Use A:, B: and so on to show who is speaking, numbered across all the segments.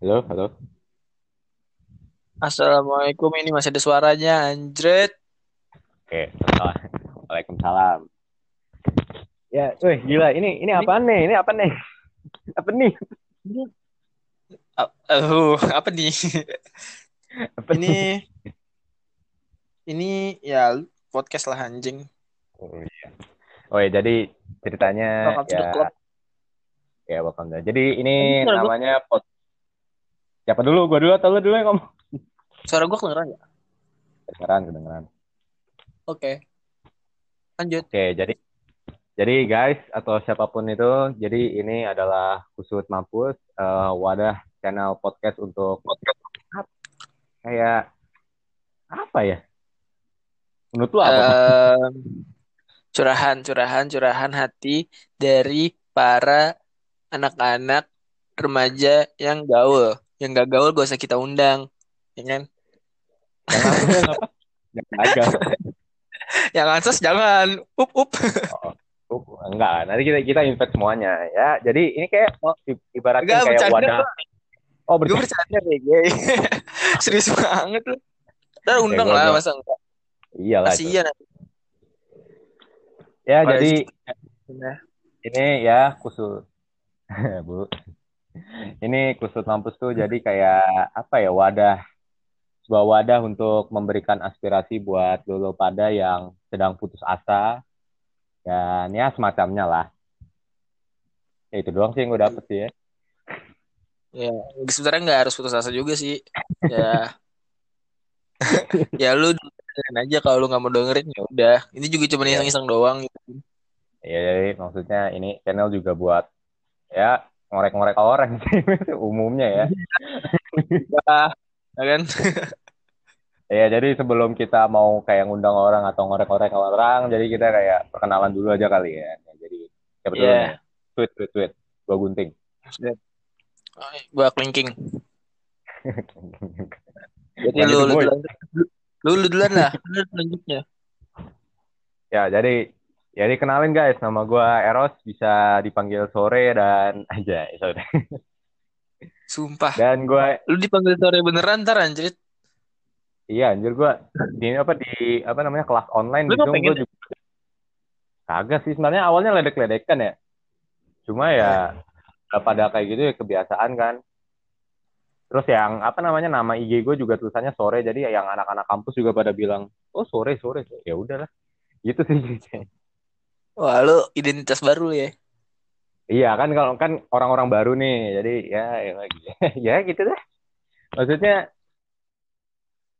A: Halo, halo.
B: Assalamualaikum, ini masih ada suaranya, anjret.
A: Oke, Waalaikumsalam. Ya, wih gila. Ini ini apa nih? Ini apa nih? Apa nih?
B: Uh, apa nih?
A: Apa
B: ini ini ya podcast lah anjing.
A: Oh iya. Oh ya, jadi ceritanya
B: Welcome to the
A: ya
B: club.
A: ya welcome. Jadi ini namanya pot. Siapa dulu? Gua dulu atau lu dulu yang ngomong?
B: Suara gua kedengeran ya?
A: Kedengeran, kedengeran.
B: Oke. Lanjut.
A: Oke, jadi jadi guys atau siapa pun itu, jadi ini adalah Kusut Mampus, eh, wadah channel podcast untuk podcast kayak apa ya? Menurut lu apa?
B: Em, curahan, curahan, curahan hati dari para anak-anak remaja yang gaul. Yang gak gaul gak usah kita undang. Ya kan?
A: Yang langsung yang
B: ansos jangan. Up, up.
A: Oh, enggak, nanti kita kita invite semuanya ya. Jadi ini kayak
B: Oh.
A: ibaratnya
B: Enggak,
A: kayak
B: bercanda,
A: wadah. Oh,
B: Gue
A: bercanda.
B: bercanda deh, gue. Serius banget lu. Ntar undang lah, masa enggak?
A: Iyalah itu.
B: Kasian.
A: Ya,
B: Oh,
A: jadi ini ya khusus Bu. Ini kusut mampus tuh jadi kayak apa ya wadah sebuah wadah untuk memberikan aspirasi buat dulu pada yang sedang putus asa dan ya semacamnya lah. Ya itu doang sih yang gue dapet sih ya.
B: ya sebenarnya nggak harus putus asa juga sih. Ya, ya lu dengerin aja kalau lu nggak mau dengerin ya udah. Ini juga cuma
A: Iya.
B: iseng-iseng doang. Gitu.
A: Ya jadi maksudnya ini channel juga buat ya ngorek-ngorek orang sih umumnya ya.
B: Ya kan?
A: Ya jadi sebelum kita mau kayak ngundang orang atau ngorek-ngorek orang, jadi kita kayak perkenalan dulu aja kali ya. Ya, Jadi siapa dulu
B: Iya.
A: nih? Tweet, tweet, tweet. Gua gunting.
B: Gua clinking. Jadi
A: Lanjut,
B: lu, lu,
A: Boy.
B: duluan, lu, lu duluan lah. Lu selanjutnya.
A: Ya, jadi jadi kenalin guys, nama gua Eros, bisa dipanggil sore dan aja sore.
B: Sumpah.
A: Dan gua
B: Lu dipanggil sore beneran ntar anjir.
A: iya anjir gua di apa di apa namanya kelas online
B: Lu
A: di Zoom
B: pengen
A: juga kagak sih sebenarnya awalnya ledek-ledekan ya. Cuma ya udah pada kayak gitu ya kebiasaan kan. Terus yang apa namanya nama IG gue juga tulisannya sore jadi yang anak-anak kampus juga pada bilang oh sore sore ya udahlah gitu sih
B: Wah, lu identitas baru ya.
A: iya kan kalau kan orang-orang baru nih jadi ya ya, ya gitu deh maksudnya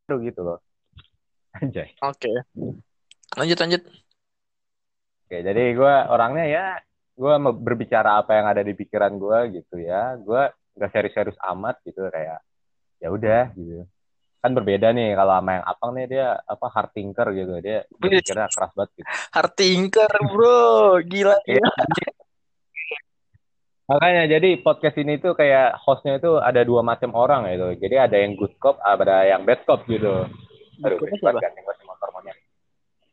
A: baru gitu loh anjay
B: Oke. Lanjut, lanjut.
A: oke jadi gue orangnya ya gue berbicara apa yang ada di pikiran gue gitu ya gue nggak serius-serius amat gitu kayak ya udah gitu kan berbeda nih kalau sama yang apang nih dia apa hard thinker gitu dia berpikirnya keras banget gitu
B: Hard thinker, bro. Gila.
A: Iya. Makanya jadi podcast ini tuh kayak hostnya itu ada dua macam orang gitu. Jadi ada yang good cop, ada yang bad cop gitu. Aduh,
B: Good cop siapa?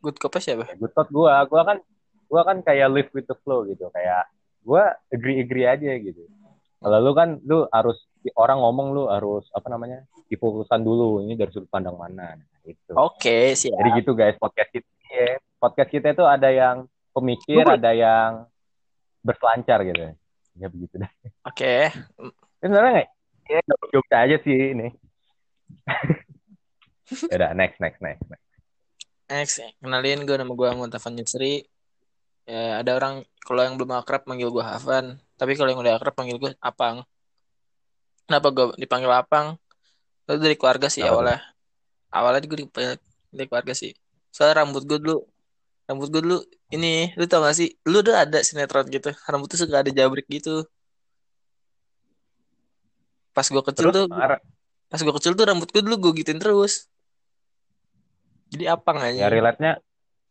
B: Good cop siapa?
A: Ya, Good cop gua, gua kan gua kan kayak live with the flow gitu, kayak gua agree-agree aja gitu. Kalau lu kan lu harus orang ngomong lu harus apa namanya? difokuskan dulu ini dari sudut pandang mana nah, gitu.
B: Oke, siap.
A: Jadi gitu guys, podcast kita ya. Podcast kita itu ada yang pemikir, ada yang berselancar gitu. Ya begitu dah.
B: Oke.
A: Ini sebenarnya nggak ya jokes aja sih ini. ya udah next next next. next.
B: Next, kenalin gue nama gue Muntafan Yusri. Ya, ada orang kalau yang belum akrab manggil gue Hafan, tapi kalau yang udah akrab panggil gue Apang. Kenapa gue dipanggil Apang? Itu dari keluarga sih
A: tuh?
B: awalnya. Awalnya gue dipanggil dari keluarga sih. Soalnya rambut gue dulu, rambut gue dulu ini, lu tau gak sih? Lu udah ada sinetron gitu, rambut tuh suka ada jabrik gitu. Pas gue kecil
A: Terus
B: tuh, pas gue kecil tuh rambut gue dulu gue gituin terus. Jadi Apang aja.
A: ya relate-nya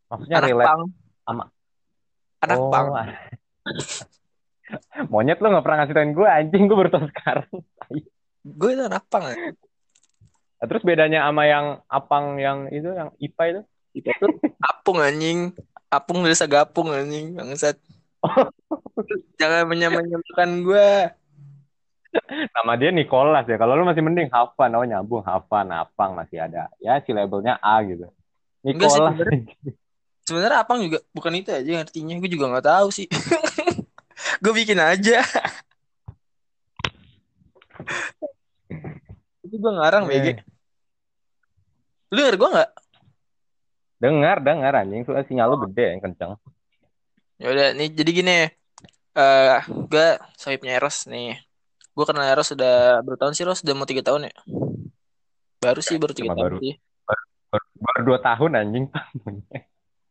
A: maksudnya
B: Anak
A: relate
B: pang.
A: sama
B: Anak
A: oh,
B: pang.
A: Monyet lu gak pernah ngasih tauin gue anjing gue baru sekarang.
B: Gue itu anak pang. ya.
A: Nah, terus bedanya sama yang apang yang itu yang IPA itu?
B: Itu apung anjing. Apung dari sagapung anjing bangsat. Jangan menyamakan gue.
A: Nama dia Nicholas ya. Kalau lu masih mending Havan, oh nyambung Havan, Apang masih ada. Ya si labelnya A gitu. Nicholas.
B: sebenarnya. Sebenarnya Apang juga bukan itu aja artinya. Gue juga nggak tahu sih. gue bikin aja. Itu gue ngarang
A: Eh.
B: BG. Lu denger gue nggak?
A: Dengar, dengar anjing. Soalnya sinyal lu gede yang kenceng.
B: Ya udah, nih jadi gini. Eh, gue sohibnya Eros nih. Gue kenal Eros sudah berapa tahun sih Eros? Sudah mau tiga tahun ya? Baru sih, baru tiga tahun
A: baru.
B: sih.
A: Baru, baru dua tahun anjing.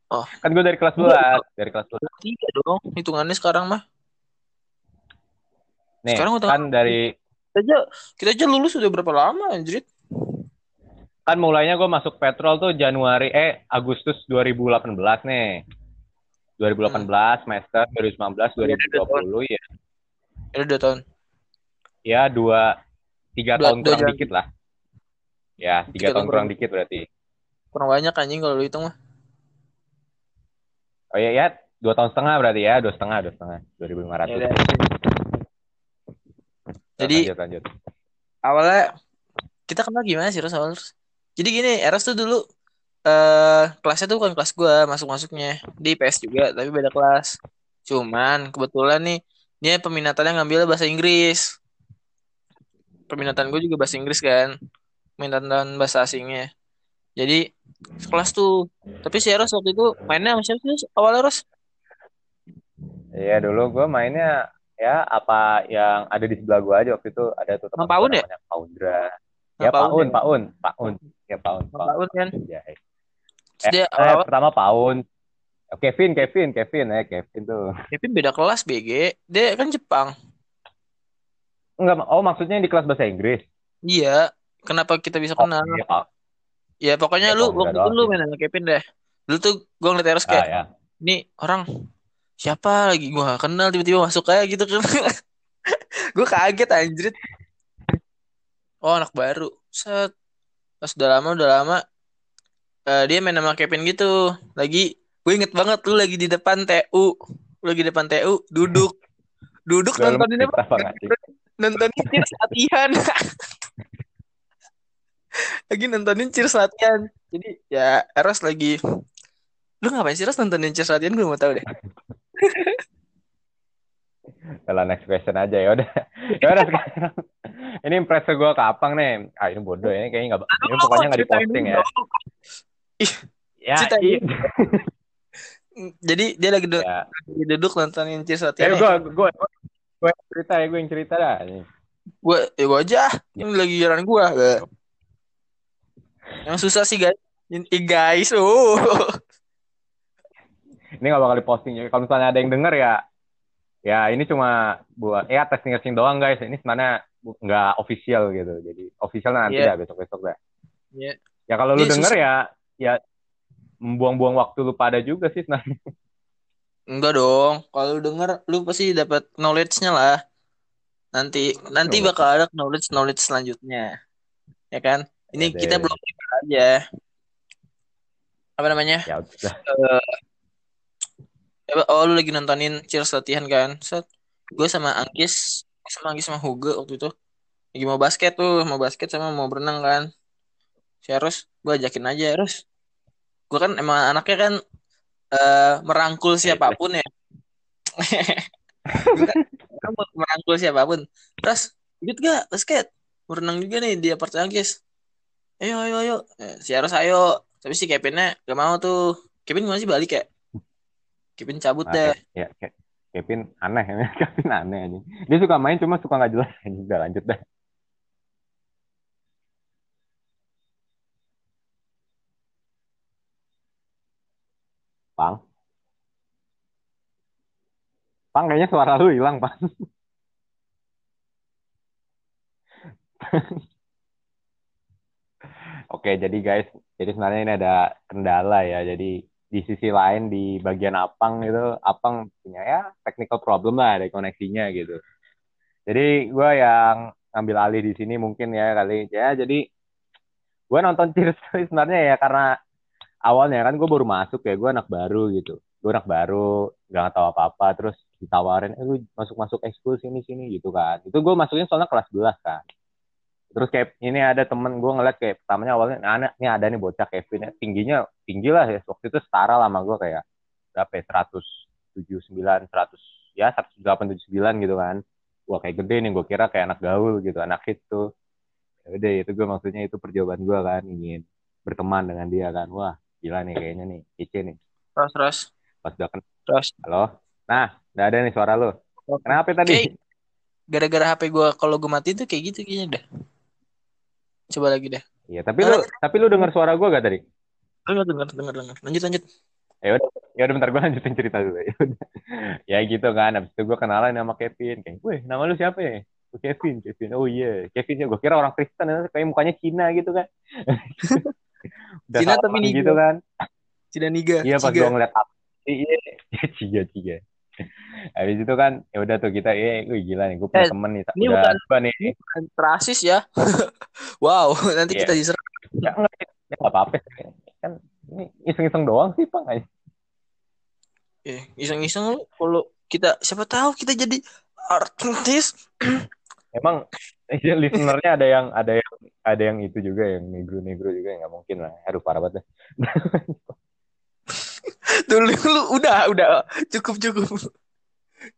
B: Oh.
A: Kan gue dari kelas 12. Dari kelas 12.
B: Tiga dong, hitungannya sekarang mah.
A: Nih,
B: Sekarang udah-
A: kan dari
B: Kita aja, kita aja lulus sudah berapa lama anjir?
A: kan mulainya gue masuk petrol tuh Januari eh Agustus 2018 nih 2018 semester 2019 2020 ya
B: Ya udah dua tahun.
A: ya dua tiga
B: Dua-
A: tahun
B: dua
A: kurang
B: jalan.
A: dikit lah ya tiga
B: Tiga
A: tahun
B: tahun
A: kurang dikit berarti
B: Kurang banyak anjing kalau lu hitung mah.
A: oh ya ya dua tahun setengah berarti ya dua setengah dua setengah 2500
B: Ya udah.
A: Terus
B: Jadi
A: lanjut, lanjut.
B: awalnya kita kenal gimana sih Ros awal? Jadi gini, Eros tuh dulu eh kelasnya tuh bukan kelas gua masuk-masuknya di PS juga tapi beda kelas. Cuman kebetulan nih dia peminatannya ngambil bahasa Inggris. Peminatan gue juga bahasa Inggris kan. Peminatan bahasa asingnya. Jadi sekelas tuh. Tapi si Eros waktu itu mainnya sama siapa sih awalnya Ros?
A: Iya dulu gue mainnya ya apa yang ada di sebelah gue aja waktu itu ada tuh teman
B: Paun
A: gua
B: ya?
A: Paundra ya
B: Paun
A: Paun
B: ya?
A: Paun ya Paun
B: Paun kan.
A: Ya,
B: Terus dia
A: Eh,
B: awal-awal
A: pertama Paun. Kevin, Kevin, Kevin, eh Kevin tuh.
B: Kevin beda kelas BG. Dia kan Jepang.
A: Enggak, oh maksudnya di kelas bahasa Inggris.
B: Iya. Kenapa kita bisa
A: Oh,
B: kenal?
A: iya, Pak.
B: Ya pokoknya
A: Ya,
B: lu waktu itu lu main sama Kevin deh. Dulu tuh gue ngeliat Eros
A: Ah,
B: kayak,
A: ya.
B: ini orang siapa lagi gue gak kenal tiba-tiba masuk kayak gitu kan. gue kaget anjir. Oh anak baru. Set. Pas udah lama udah lama eh, dia main sama Kevin gitu. Lagi gue inget banget lu lagi di depan TU. Lu lagi di depan TU duduk. Duduk
A: Dalam
B: nontonin apa?
A: apa nggak sih?
B: Nontonin cheers latihan. lagi nontonin cheers latihan. Jadi ya Eros lagi Lu ngapain sih Ros nontonin cheers latihan gue mau tahu deh.
A: Kalau next question aja ya udah. Ya udah sekarang. Ini impress gue ke Apang nih. Ah ini bodoh ya, kayaknya nggak. Ini pokoknya nggak diposting ya.
B: dong.
A: Ya, iya.
B: Jadi dia lagi,
A: ya.
B: lagi duduk nontonin cheers
A: Eh, gue, gue, gue cerita ya, gue yang cerita dah.
B: Gue ya gue aja. Ini lagi jalan gue. Yang susah sih guys. Ini guys. Oh.
A: Ini nggak bakal diposting. ya. Kalau misalnya ada yang denger ya, ya ini cuma buat ya testing testing doang guys. Ini sebenarnya nggak official gitu. Jadi official nanti
B: Iya.
A: dah besok besok dah.
B: Iya.
A: Ya kalau lu
B: Ini
A: denger ya, ya membuang-buang waktu lu pada juga sih sebenarnya.
B: Enggak dong. Kalau lu denger lu pasti dapat knowledge-nya lah. Nanti nanti bakal ada knowledge knowledge selanjutnya. Ya kan? Ini
A: Ya
B: kita
A: deh.
B: belum aja. Apa namanya?
A: Ya udah.
B: Eh, Oh lu lagi nontonin cheers latihan kan? Set. Gue sama Angkis, sama Angkis sama Hugo waktu itu lagi mau basket tuh, mau basket sama mau berenang kan. Si Eros, gue ajakin aja Eros. Gue kan emang anaknya kan eh, merangkul siapa pun ya. Kan kan merangkul siapa pun. Terus, ikut gak basket? Mau renang juga nih di apart Angkis. Ayo, ayo, ayo. Eh, si Eros ayo. Tapi si Kevinnya gak mau tuh. Kevin masih balik ya? Kevin cabut
A: Nah,
B: deh.
A: Ya, Ke- Kevin aneh Kevin aneh aja. Dia suka main cuma suka nggak jelas. Udah lanjut dah. Pang. Pang kayaknya suara lu hilang, Pang. Oke, jadi guys, jadi sebenarnya ini ada kendala ya. Jadi di sisi lain di bagian Apang itu, Apang punya ya technical problem lah dari koneksinya gitu. Jadi gue yang ngambil alih di sini mungkin ya kali ya. Jadi gue nonton Cheers sebenarnya ya karena awalnya kan gue baru masuk ya, gue anak baru gitu. Gue anak baru, nggak tahu apa-apa. Terus ditawarin eh lu masuk masuk ekskul sini sini gitu kan itu gue masukin soalnya kelas 11 kan terus kayak ini ada temen gue ngeliat kayak pertamanya awalnya nah, anak ini ada nih bocah Kevin ya. Tingginya tinggi lah ya waktu itu setara lah sama gue kayak berapa ya seratus tujuh sembilan seratus ya seratus delapan tujuh sembilan gitu kan. Wah kayak gede nih gue kira kayak anak gaul gitu anak hit tuh. Ya udah itu gue maksudnya itu perjawaban gue kan ingin berteman dengan dia kan. Wah gila nih kayaknya nih kece nih.
B: Terus terus.
A: pas udah kenal
B: Terus.
A: halo? Nah udah ada nih suara lu. Kenapa tadi?
B: Gara-gara HP gue kalau gue matiin tuh kayak gitu kayaknya dah. Coba lagi dah.
A: iya tapi lu tapi lu dengar suara gue gak tadi?
B: Dengar dengar dengar dengar. Lanjut lanjut.
A: ya udah ya udah bentar gue lanjutin cerita dulu. Ya ya gitu kan habis itu gue kenalan sama Kevin. Kayak weh nama lu siapa ya? Oh, Kevin Kevin. Oh iya. Kevin ya gue kira orang Kristen ya, kayak mukanya Cina gitu kan. Udah
B: Cina tapi niga.
A: gitu kan.
B: Cina Niga.
A: iya pas gue ngeliat apa iya. Ciga ciga habis itu kan ya udah tuh kita eh wih gila nih gue punya
B: Eh,
A: temen nih
B: ini
A: udah
B: bukan-
A: dua nih
B: Bukan Rasis ya. wow, nanti
A: Iya.
B: kita diserang.
A: ya enggak ya apa-apa kan ini iseng-iseng doang sih pang
B: Eh, iseng-iseng lu kalau kita siapa tahu kita jadi artis.
A: Emang iya, listenernya ada yang ada yang ada yang itu juga yang negro-negro juga ya nggak mungkin lah. Aduh parah banget.
B: Dulu lu udah udah cukup cukup.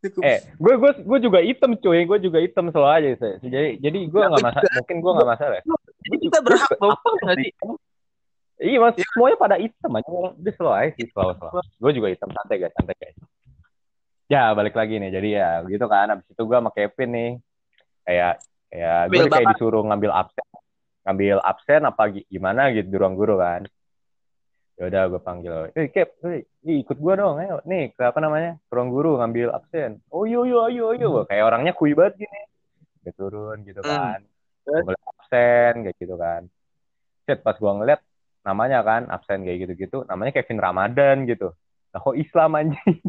B: Cukup.
A: Eh, gue gue gue juga hitam cuy, gue juga hitam selalu aja saya. Jadi jadi gue
B: Ya,
A: nggak masalah, mungkin gue nggak masalah.
B: Jadi kita berhak.
A: Apa
B: nggak sih?
A: Iya mas, semuanya pada hitam aja. Udah slow aja sih, slow slow. Gue juga hitam santai guys, santai guys. Ya balik lagi nih, jadi ya gitu kan. Abis itu gue sama Kevin nih, kayak kayak gue kayak disuruh ngambil absen, ngambil absen apa gi- gimana gitu di ruang guru kan. Ya udah gue panggil, eh Kev, eh, ih, ikut gue dong, ayo nih ke apa namanya ke ruang guru ngambil absen. Oh yo yo ayo ayo, kayak orangnya kuy banget gini. Gue turun gitu
B: Hmm.
A: kan, ngeliat absen kayak gitu kan. Set pas gue ngeliat namanya kan absen kayak gitu-gitu, namanya Kevin Ramadan gitu. Lah kok Islam anjing?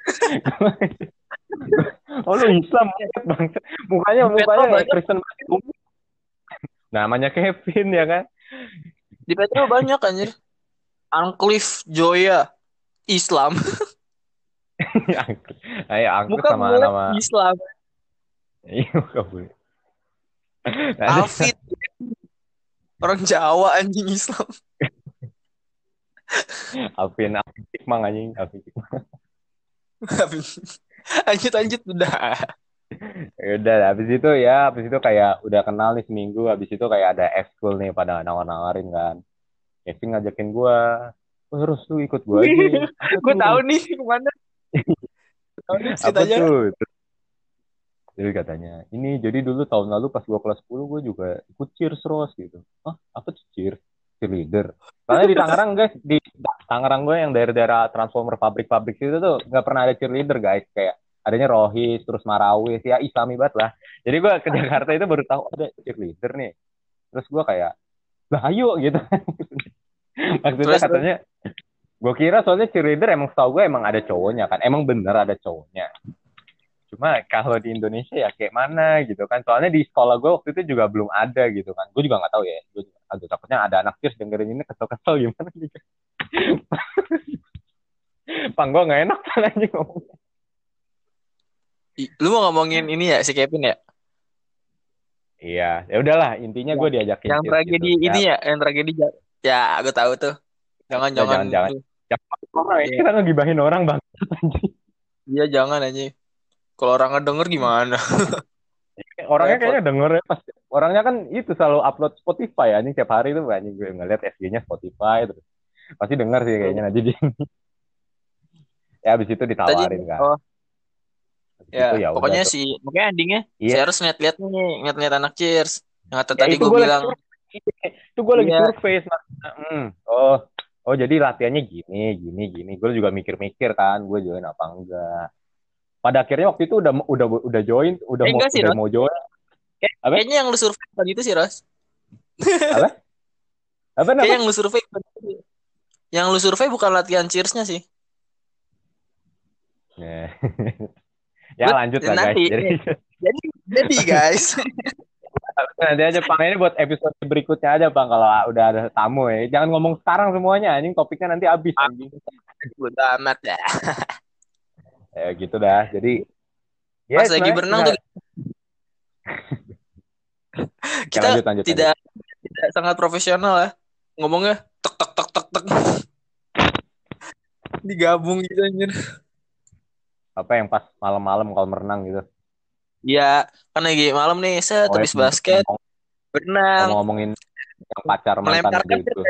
A: oh lu Islam bang mukanya mukanya
B: banyak.
A: Kristen banget. namanya Kevin ya kan
B: Di Petro banyak anjir. Angklif Joya Islam.
A: Ayo
B: Muka
A: sama nama
B: Islam.
A: iya muka boleh Nah,
B: Alfit. Orang Jawa anjing Islam.
A: Alvin Alvin Cikmang anjing Alvin
B: lanjut lanjut udah.
A: Ya udah habis itu ya habis itu kayak udah kenal nih seminggu habis itu kayak ada ekskul nih pada nawar-nawarin kan Kevin ngajakin gua oh, terus lu ikut gua aja.
B: Gue tahu nih ke mana. Tahu nih
A: apa tuh jadi katanya ini jadi dulu tahun lalu pas gua kelas 10 gua juga ikut cheers Ros gitu. Ah apa tuh cheers? Cheerleader? Soalnya di Tangerang guys di Tangerang gue yang daerah-daerah transformer pabrik-pabrik itu tuh nggak pernah ada cheerleader guys. Kayak adanya Rohis terus Marawis ya Islami banget lah. Jadi gua ke Jakarta itu baru tahu ada cheerleader nih. Terus gua kayak lah ayo gitu. Maksudnya
B: Terus,
A: katanya gue kira soalnya cheerleader emang setahu gue emang ada cowoknya kan emang bener ada cowoknya. Cuma kalau di Indonesia ya kayak mana gitu kan. Soalnya di sekolah gue waktu itu juga belum ada gitu kan. Gue juga nggak tahu ya. Gue aduh takutnya ada anak cheers dengerin ini kesel-kesel gimana gitu pang gue nggak enak kan aja ngomong
B: Ih, Lu mau ngomongin ini ya si Kevin ya?
A: Iya ya udahlah intinya gue diajakin
B: Yang tragedi
A: gitu.
B: ini ya, yang tragedi ya gue tahu tuh. Jangan
A: Ya,
B: jangan.
A: jangan, jangan. ya, orang ya, kita ngegibahin orang bang
B: Iya jangan aja. Kalau orang ngedenger gimana?
A: orangnya kayaknya denger ya pas orangnya kan itu selalu upload Spotify anjing tiap hari tuh anjing gue ngeliat SG-nya Spotify terus pasti denger sih kayaknya nanti di ya habis itu ditawarin kan
B: Oh,
A: Habis
B: ya,
A: itu ya
B: pokoknya
A: udah tuh.
B: si pokoknya endingnya
A: Iya.
B: saya harus ngeliat-liat nih, ngeliat-ngeliat anak cheers. Yang kata
A: Ya,
B: tadi gue
A: lagi
B: bilang,
A: itu gue lagi
B: Iya.
A: survei. Hmm. oh oh jadi latihannya gini gini gini gue juga mikir-mikir kan gue join apa enggak pada akhirnya waktu itu udah udah udah join udah
B: Eh,
A: mau
B: sih,
A: udah
B: Ros.
A: mau join Apa?
B: kayaknya yang lu survei bukan itu sih, Ros.
A: apa
B: Kayak
A: namanya
B: yang lu survei. Yang lu survei bukan latihan cheersnya sih.
A: Ya. ya lanjut lah guys. Jadi
B: Jadi, jadi guys,
A: nanti aja Bang ini buat episode berikutnya aja Bang kalau udah ada tamu ya. Jangan ngomong sekarang semuanya anjing. Topiknya nanti habis anjing.
B: bodo amat ya.
A: ya gitu dah. Jadi ya
B: Pas lagi berenang tuh kita
A: lanjut, lanjut,
B: tidak tidak sangat profesional ya. Ngomongnya tek tek tek tek tek. Digabung gitu anjir
A: apa yang pas malam-malam kalau merenang gitu?
B: Ya kan lagi malam nih set
A: Oh,
B: habis
A: ya,
B: basket
A: ngomong-
B: berenang.
A: ngomong-ngomongin yang pacar mantan gitu.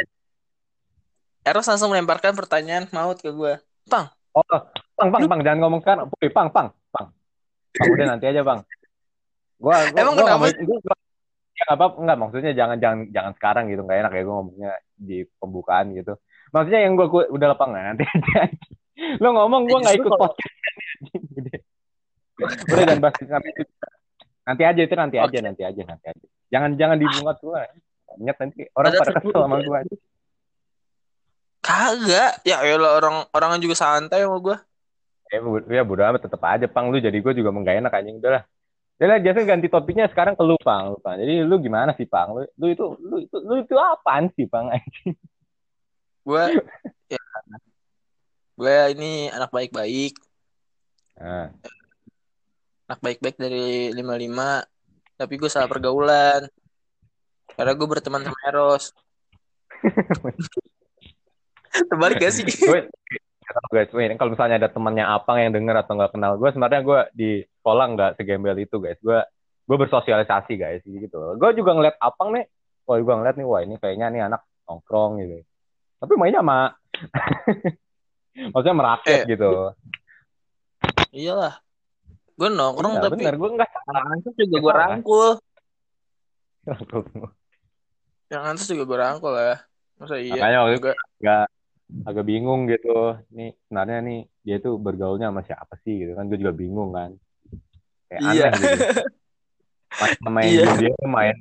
B: Eros langsung melemparkan pertanyaan maut ke gue Pang.
A: Oh pang pang pang jangan ngomong Wih, pang pang pang. Pang udah nanti aja bang gua gua
B: Emang
A: gua
B: kenapa?
A: mau gua, ya apa nggak maksudnya jangan jangan jangan sekarang gitu nggak enak ya gua ngomongnya di pembukaan gitu. Maksudnya yang gua udah lapang nanti aja. Lo ngomong gua
B: Eh,
A: nggak ikut podcast udah jangan bahas nanti nanti aja itu nanti aja nanti aja nanti aja. Jangan jangan dibungat gua. Ingat nanti orang pada kesel sama gua.
B: Kagak. Ya elah orang orang juga santai sama
A: ya, bu- ya bodo amat tetep aja pang. Lu jadi gua juga menggak enak anjing. Udah lah Ya Jason ganti topiknya sekarang ke lu, Pang. Lu, Pang. Jadi lu gimana sih, Pang? Lu, lu itu lu itu lu itu apaan sih, Pang?
B: gue ya gue ini anak baik-baik.
A: Nah,
B: anak baik-baik dari 55 tapi gue salah pergaulan karena gue berteman sama Eros terbalik gak sih
A: guys, ini kalau misalnya ada temannya Apang yang denger atau nggak kenal gue, sebenarnya gue di sekolah nggak segembel itu, guys. Gue gue bersosialisasi, guys, gitu. Gue juga ngeliat Apang nih, wah gue ngeliat nih, wah ini kayaknya nih anak nongkrong gitu. Tapi mainnya sama, maksudnya merakyat
B: Eh,
A: gitu.
B: iyalah gue nongkrong
A: Iya,
B: tapi
A: bener, gue nggak
B: yang antus juga gue rangkul yang antus juga gue rangkul ya masa iya
A: Makanya waktu
B: juga
A: agak agak bingung gitu. Nih sebenarnya nih dia tuh bergaulnya sama siapa sih gitu kan? Gue juga bingung kan. Kayak
B: Iya.
A: aneh gitu. Main yang
B: Iya.
A: dia main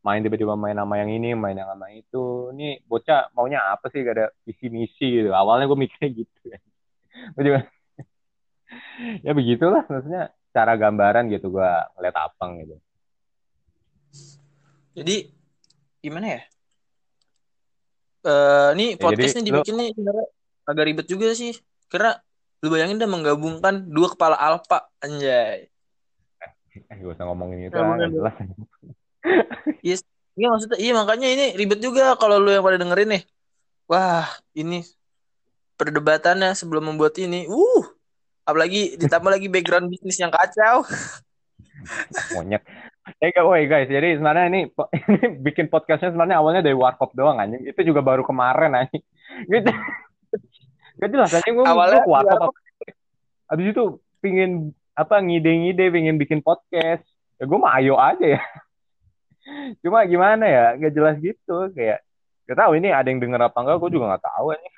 A: main tiba-tiba main sama yang ini, main yang sama itu. Nih bocah maunya apa sih? Gak ada visi misi gitu. Awalnya gue mikirnya gitu ya. Gue juga ya begitulah maksudnya cara gambaran gitu gue ngeliat apang gitu.
B: jadi gimana ya eh nih
A: Ya,
B: podcast
A: jadi
B: nih
A: lu-
B: dibikin nih sebenarnya agak ribet juga sih karena lu bayangin udah menggabungkan dua kepala alpa anjay
A: Eh gue usah ngomongin itu lah, nggak jelas.
B: Iya maksudnya iya makanya ini ribet juga kalau lu yang pada dengerin nih. Wah, ini perdebatannya sebelum membuat ini. Uh, apalagi ditambah lagi background bisnis yang kacau.
A: monyet. Eh woi guys, jadi sebenarnya ini, ini bikin podcastnya sebenarnya awalnya dari warkop doang anjing. Itu juga baru kemarin anjing. Gitu. Gak jelas anjing gue
B: Awalnya
A: ke warkop.
B: warkop.
A: apa- Abis itu pingin apa ngide-ngide pingin bikin podcast. Ya gue mah ayo aja ya. Cuma gimana ya, gak jelas gitu kayak Gak tahu ini ada yang denger apa enggak, gue juga gak tahu anjing.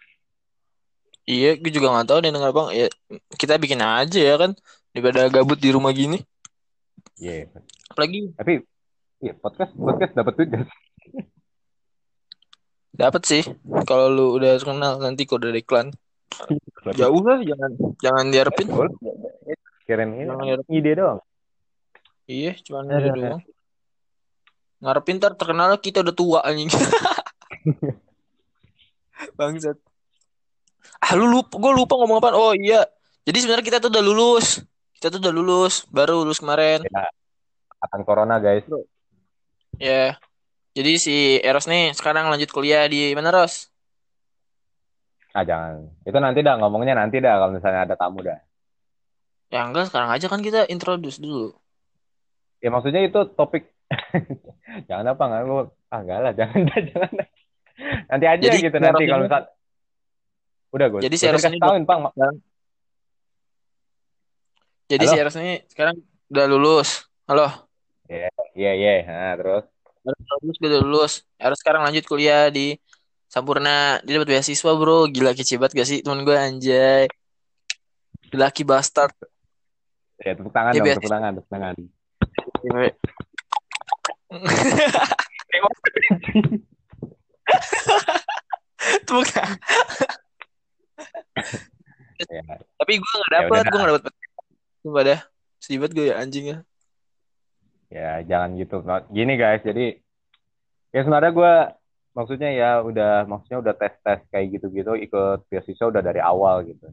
B: Iya, gue juga nggak tahu deh denger bang. Ya kita bikin aja ya kan daripada gabut di rumah gini.
A: Iya,
B: Apalagi
A: tapi iya podcast podcast dapat duit gak
B: dapat sih kalau lu udah kenal nanti kode iklan. Jauh lah, jangan jangan diharapin.
A: Kirain ini ide doang.
B: Iya, cuman
A: Ada.
B: ada doang. Ngarepin ntar terkenal kita udah tua anjing. Bangsat. Ah lu lupa, gue lupa ngomong apa. Oh iya. Jadi sebenarnya kita tuh udah lulus. Kita tuh udah lulus, baru lulus kemarin.
A: Akan corona guys.
B: Ya. Jadi si Eros nih sekarang lanjut kuliah di mana Ros?
A: Ah jangan. Itu nanti dah ngomongnya nanti dah kalau misalnya ada tamu dah.
B: Ya enggak, sekarang aja kan kita introduce dulu.
A: Ya maksudnya itu topik. jangan apa nggak gue ah enggak lah jangan dah jangan. Nanti aja
B: Jadi,
A: gitu nanti
B: Eros
A: kalau
B: ini-
A: misal udah gue.
B: Jadi si
A: gue
B: Eros
A: kasih
B: ini
A: tahuin pang.
B: Jadi
A: Halo?
B: si Eros nih sekarang udah lulus. Halo.
A: Iya iya. Nah terus.
B: Baru lulus, gue udah lulus. Eros sekarang lanjut kuliah di Sampurna. Dia dapat beasiswa bro. Gila kece banget gak sih temen gue anjay. Laki bastard.
A: Ya tepuk tangan
B: Iya,
A: dong tepuk tangan tepuk tangan.
B: Tepuk tangan.
A: Ya,
B: Tapi gue gak
A: Ya
B: dapet, gue gak dapet. Sumpah dah. Sedih gue ya anjing ya.
A: ya jangan gitu. Nah, Gini guys jadi ya sebenarnya gue maksudnya ya udah maksudnya udah tes tes kayak gitu gitu ikut beasiswa udah dari awal gitu.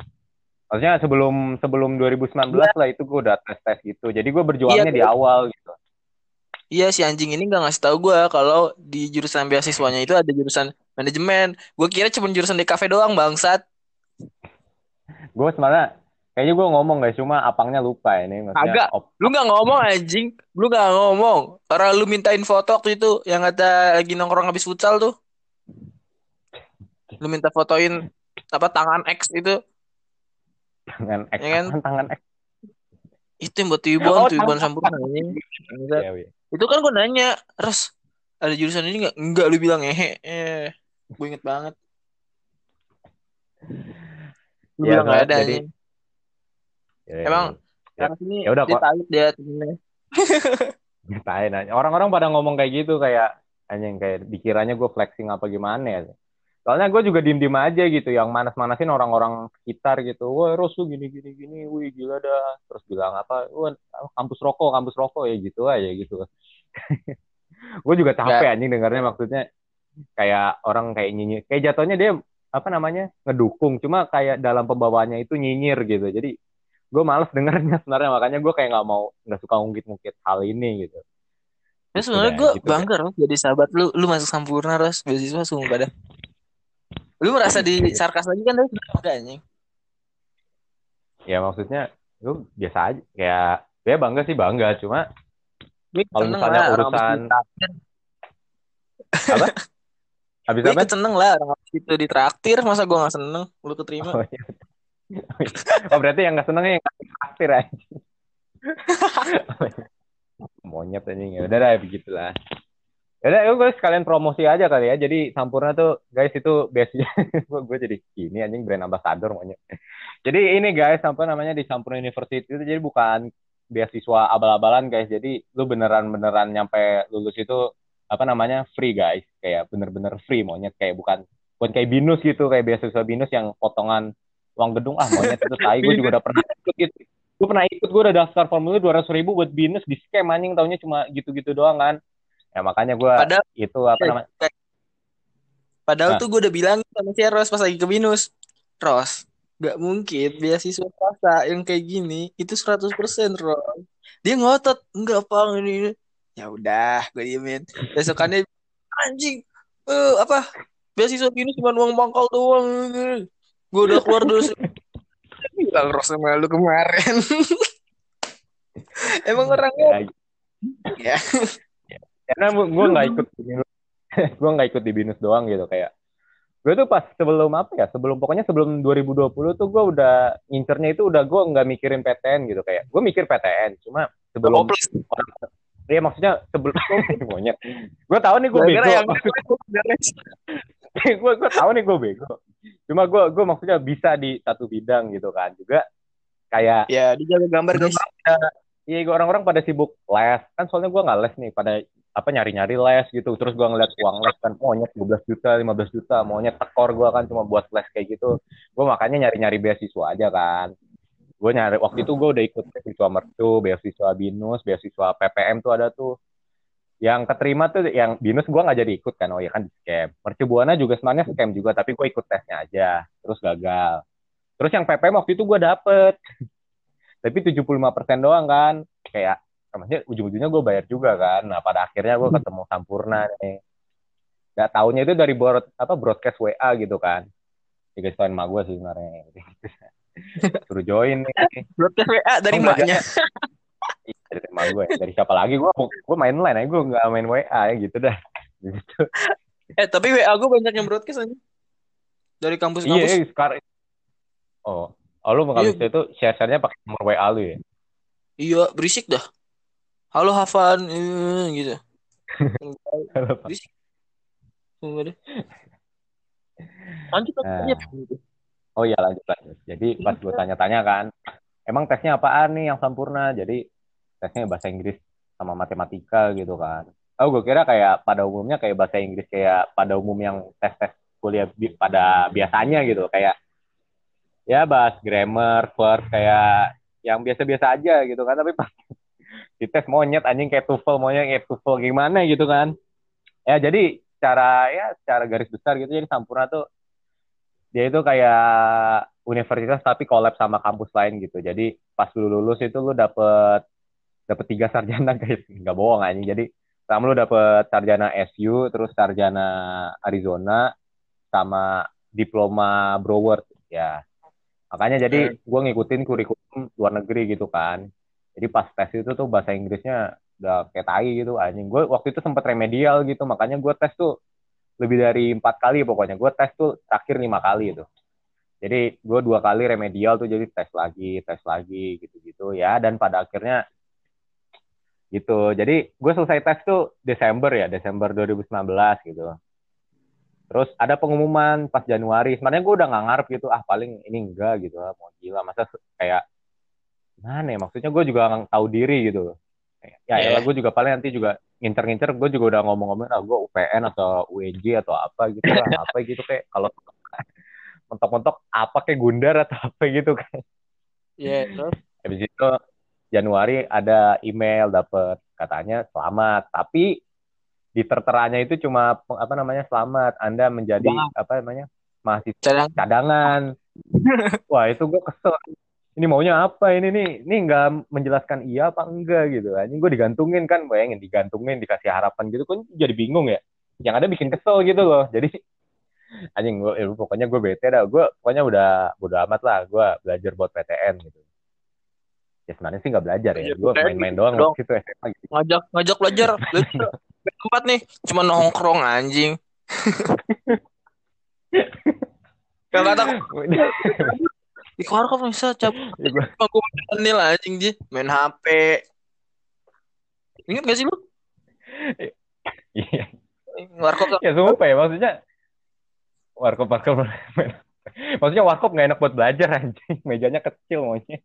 A: Maksudnya sebelum sebelum 2019 lah itu gue udah tes tes gitu. Jadi gue berjuangnya
B: Iya,
A: di awal gitu.
B: Iya si anjing ini nggak ngasih tahu gue kalau di jurusan beasiswanya itu ada jurusan manajemen. Gue kira cuma jurusan DKV doang bangsat.
A: Gue sebenarnya kayaknya gue ngomong guys, cuma apangnya lupa ini. Maksudnya
B: Agak.
A: op-
B: Lu nggak ngomong anjing. Lu nggak ngomong. Orang lu mintain foto waktu itu yang kata lagi nongkrong habis futsal tuh. Lu minta fotoin apa tangan X itu.
A: tangan X,
B: Ya kan?
A: tangan X.
B: Itu yang buat Tibon,
A: Oh,
B: Tibon Sampurna anjing. Bangsat.
A: Ya, wi.
B: Itu kan gue nanya, Ros, ada jurusan ini nggak? Enggak, lu bilang ehe. Eh, gue inget banget. Lu
A: Ya,
B: bilang nggak ada
A: jadi-. Ya, ya,
B: Emang
A: Ya.
B: Sini
A: Ya udah, kok.
B: tahu dia temennya.
A: Ngatain aja. Orang-orang pada ngomong kayak gitu kayak anjing kayak dikiranya gue flexing apa gimana ya. Soalnya gue juga diem-diem aja gitu yang manas-manasin orang-orang sekitar gitu. Wah, Ros lu gini gini gini, wih gila dah. Terus bilang apa? Wah, kampus rokok, kampus rokok ya gitu aja gitu. gue juga capek anjing dengarnya maksudnya kayak orang kayak nyinyir. Kayak jatuhnya dia apa namanya? ngedukung, cuma kayak dalam pembawaannya itu nyinyir gitu. Jadi gue males dengernya sebenarnya makanya gue kayak nggak mau nggak suka ngungkit-ngungkit hal ini gitu.
B: Ya sebenarnya
A: Gitu
B: gue
A: gitu
B: bangga Ros jadi sahabat lu. Lu masuk Sampurna Ros, beasiswa sumpah dah. Lu merasa di sarkas lagi kan Ros? Enggak anjing.
A: Ya maksudnya lu biasa aja kayak ya bangga sih bangga cuma Kalau misalnya
B: lah
A: urusan- apa? Habis
B: Gue
A: apa?
B: ikut seneng lah orang itu ditraktir masa gue gak seneng lu keterima.
A: Oh, iya. oh berarti yang nggak senengnya yang traktir aja. Monyet anjing ya. Udah dah begitulah. Ya udah, yuk guys sekalian promosi aja kali ya. Jadi Sampurna tuh guys itu biasanya gue jadi gini anjing brand ambassador monyet. Jadi ini guys apa namanya di Sampurna University itu jadi bukan beasiswa abal-abalan guys. Jadi lu beneran-beneran nyampe lulus itu apa namanya free guys. Kayak bener-bener free monyet kayak bukan bukan kayak binus gitu kayak beasiswa binus yang potongan uang gedung ah monyet itu tai gue juga udah pernah ikut gitu gue pernah ikut gue udah daftar formulir dua ratus ribu buat binus di scam anjing taunya cuma gitu-gitu doang kan ya makanya gue
B: Padahal
A: itu apa namanya
B: padahal
A: Nah.
B: tuh gue udah bilang sama si Ros pas lagi ke Binus. Ros, gak mungkin beasiswa swasta yang kayak gini itu 100% Ros. Dia ngotot, enggak apa ini. ini." Ya udah, gue diemin. Besokannya anjing eh apa? Beasiswa gini cuma uang pangkal doang. Gue udah keluar dulu. Bilang Ros sama lu kemarin. Emang orangnya
A: ya,
B: ya.
A: karena gue nggak ikut gue nggak ikut di binus doang gitu kayak gue tuh pas sebelum apa ya sebelum pokoknya sebelum 2020 tuh gue udah ngincernya itu udah gue nggak mikirin PTN gitu kayak gue mikir PTN cuma sebelum orang Iya maksudnya sebelum monyet. Gue tahu nih gue bego.
B: yang
A: gue gue tahu nih gue bego. Cuma gue gue maksudnya bisa di satu bidang gitu kan. Juga kayak
B: Ya, dijaga gambar guys.
A: iya gue orang-orang pada sibuk les. Kan soalnya gue nggak les nih pada apa nyari-nyari les gitu. Terus gue ngeliat uang les kan monyet 12 juta 15 juta monyet tekor gue kan cuma buat les kayak gitu. Gue makanya nyari-nyari beasiswa aja kan gue nyari waktu itu gue udah ikut beasiswa mercu beasiswa binus beasiswa PPM tuh ada tuh. Yang keterima tuh yang binus gue nggak jadi ikut kan oh ya kan di scam. Mercu buana juga sebenarnya scam juga tapi gue ikut tesnya aja terus gagal. Terus yang PPM waktu itu gue dapet. Tapi 75% doang kan kayak maksudnya ujung-ujungnya gue bayar juga kan. Nah pada akhirnya gue ketemu Sampurna nih. Nggak taunya itu dari broad, apa broadcast WA gitu kan. Tiga tahun sama gue sih sebenarnya suruh join nih
B: Broadcast WA dari
A: Oh,
B: maknya.
A: Iya, dari teman gue dari siapa lagi gue gue main line aja gue nggak main WA ya gitu dah gitu
B: Eh, tapi WA gue banyak yang broadcast aja. Dari
A: iya
B: kampus-kampus.
A: iya, sekarang oh oh lu kalau
B: Iya.
A: itu share sharenya pakai nomor WA lu ya
B: Iya, berisik dah. Halo Hafan, eh, gitu. berisik. Enggak deh. Lanjut aja.
A: Oh iya lanjut lanjut. Jadi pas gue tanya-tanya kan, emang tesnya apaan nih yang sempurna? Jadi tesnya bahasa Inggris sama matematika gitu kan. Oh gue kira kayak pada umumnya kayak bahasa Inggris kayak pada umum yang tes-tes kuliah bi- pada biasanya gitu kayak ya bahas grammar, verb kayak yang biasa-biasa aja gitu kan. Tapi pas di tes monyet anjing kayak TOEFL monyet kayak TOEFL gimana gitu kan. Ya jadi secara ya secara garis besar gitu jadi Sampurna tuh dia itu kayak universitas tapi collab sama kampus lain gitu. Jadi pas lu lulus itu lu dapet dapet tiga sarjana guys, nggak bohong anjing. Jadi sama lu dapet sarjana SU, terus sarjana Arizona, sama diploma Broward ya. Makanya jadi gue ngikutin kurikulum luar negeri gitu kan. Jadi pas tes itu tuh bahasa Inggrisnya udah kayak tai gitu anjing. Gue waktu itu sempet remedial gitu, makanya gue tes tuh lebih dari empat kali pokoknya. Gue tes tuh terakhir lima kali itu. Jadi gue dua kali remedial tuh jadi tes lagi, tes lagi gitu-gitu ya. Dan pada akhirnya gitu. Jadi gue selesai tes tuh Desember ya, Desember 2019 gitu. Terus ada pengumuman pas Januari. Sebenarnya gue udah nggak ngarep gitu, ah paling ini enggak gitu lah, mau gila. Masa kayak mana ya? Maksudnya gue juga nggak tahu diri gitu. Ya, yeah. ya gue juga paling nanti juga ngincer-ngincer, gue juga udah ngomong-ngomong, ah gue UPN atau UNJ atau apa gitu lah, apa gitu kayak kalau mentok-mentok apa kayak Gundar atau apa gitu kan.
B: Iya, yeah, terus?
A: Habis itu Januari ada email dapet katanya selamat, tapi di terteranya itu cuma apa namanya selamat Anda menjadi Bang. apa namanya mahasiswa Cadang. cadangan. Wah itu gue kesel. Ini maunya apa ini nih? Ini nggak menjelaskan iya apa enggak gitu. Ini gue digantungin kan, bayangin digantungin dikasih harapan gitu kan jadi bingung ya. Yang ada bikin kesel gitu loh. Jadi anjing gue ya, pokoknya gue bete dah gue pokoknya udah bodo amat lah gue belajar buat PTN gitu ya sebenarnya sih nggak belajar ya, gue main-main doang dong. gitu SMA
B: gitu. ngajak ngajak belajar tempat nih cuma nongkrong anjing kalau kata di kok bisa cabut aku nil anjing ji. Main HP ingat gak sih lu?
A: Iya. Warkop ya sumpah ya maksudnya warkop warkop. Maksudnya warkop nggak enak buat belajar anjing. Mejanya kecil maunya.